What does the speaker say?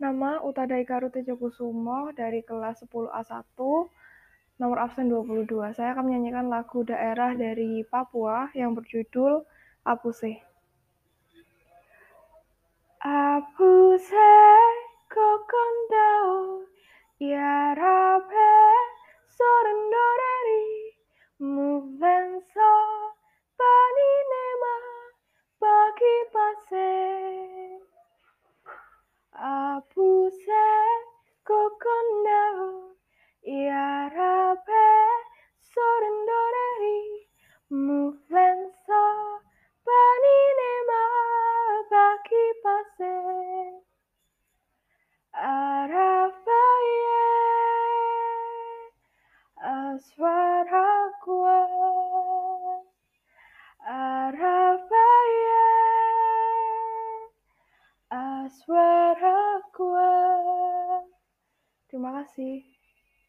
Nama Utada Ikaru Tejokusumo dari kelas 10A1, nomor absen 22. Saya akan menyanyikan lagu daerah dari Papua yang berjudul Apuse. Apuse kokondao yarape aswaragua Arafaye aswaragua Terima kasih.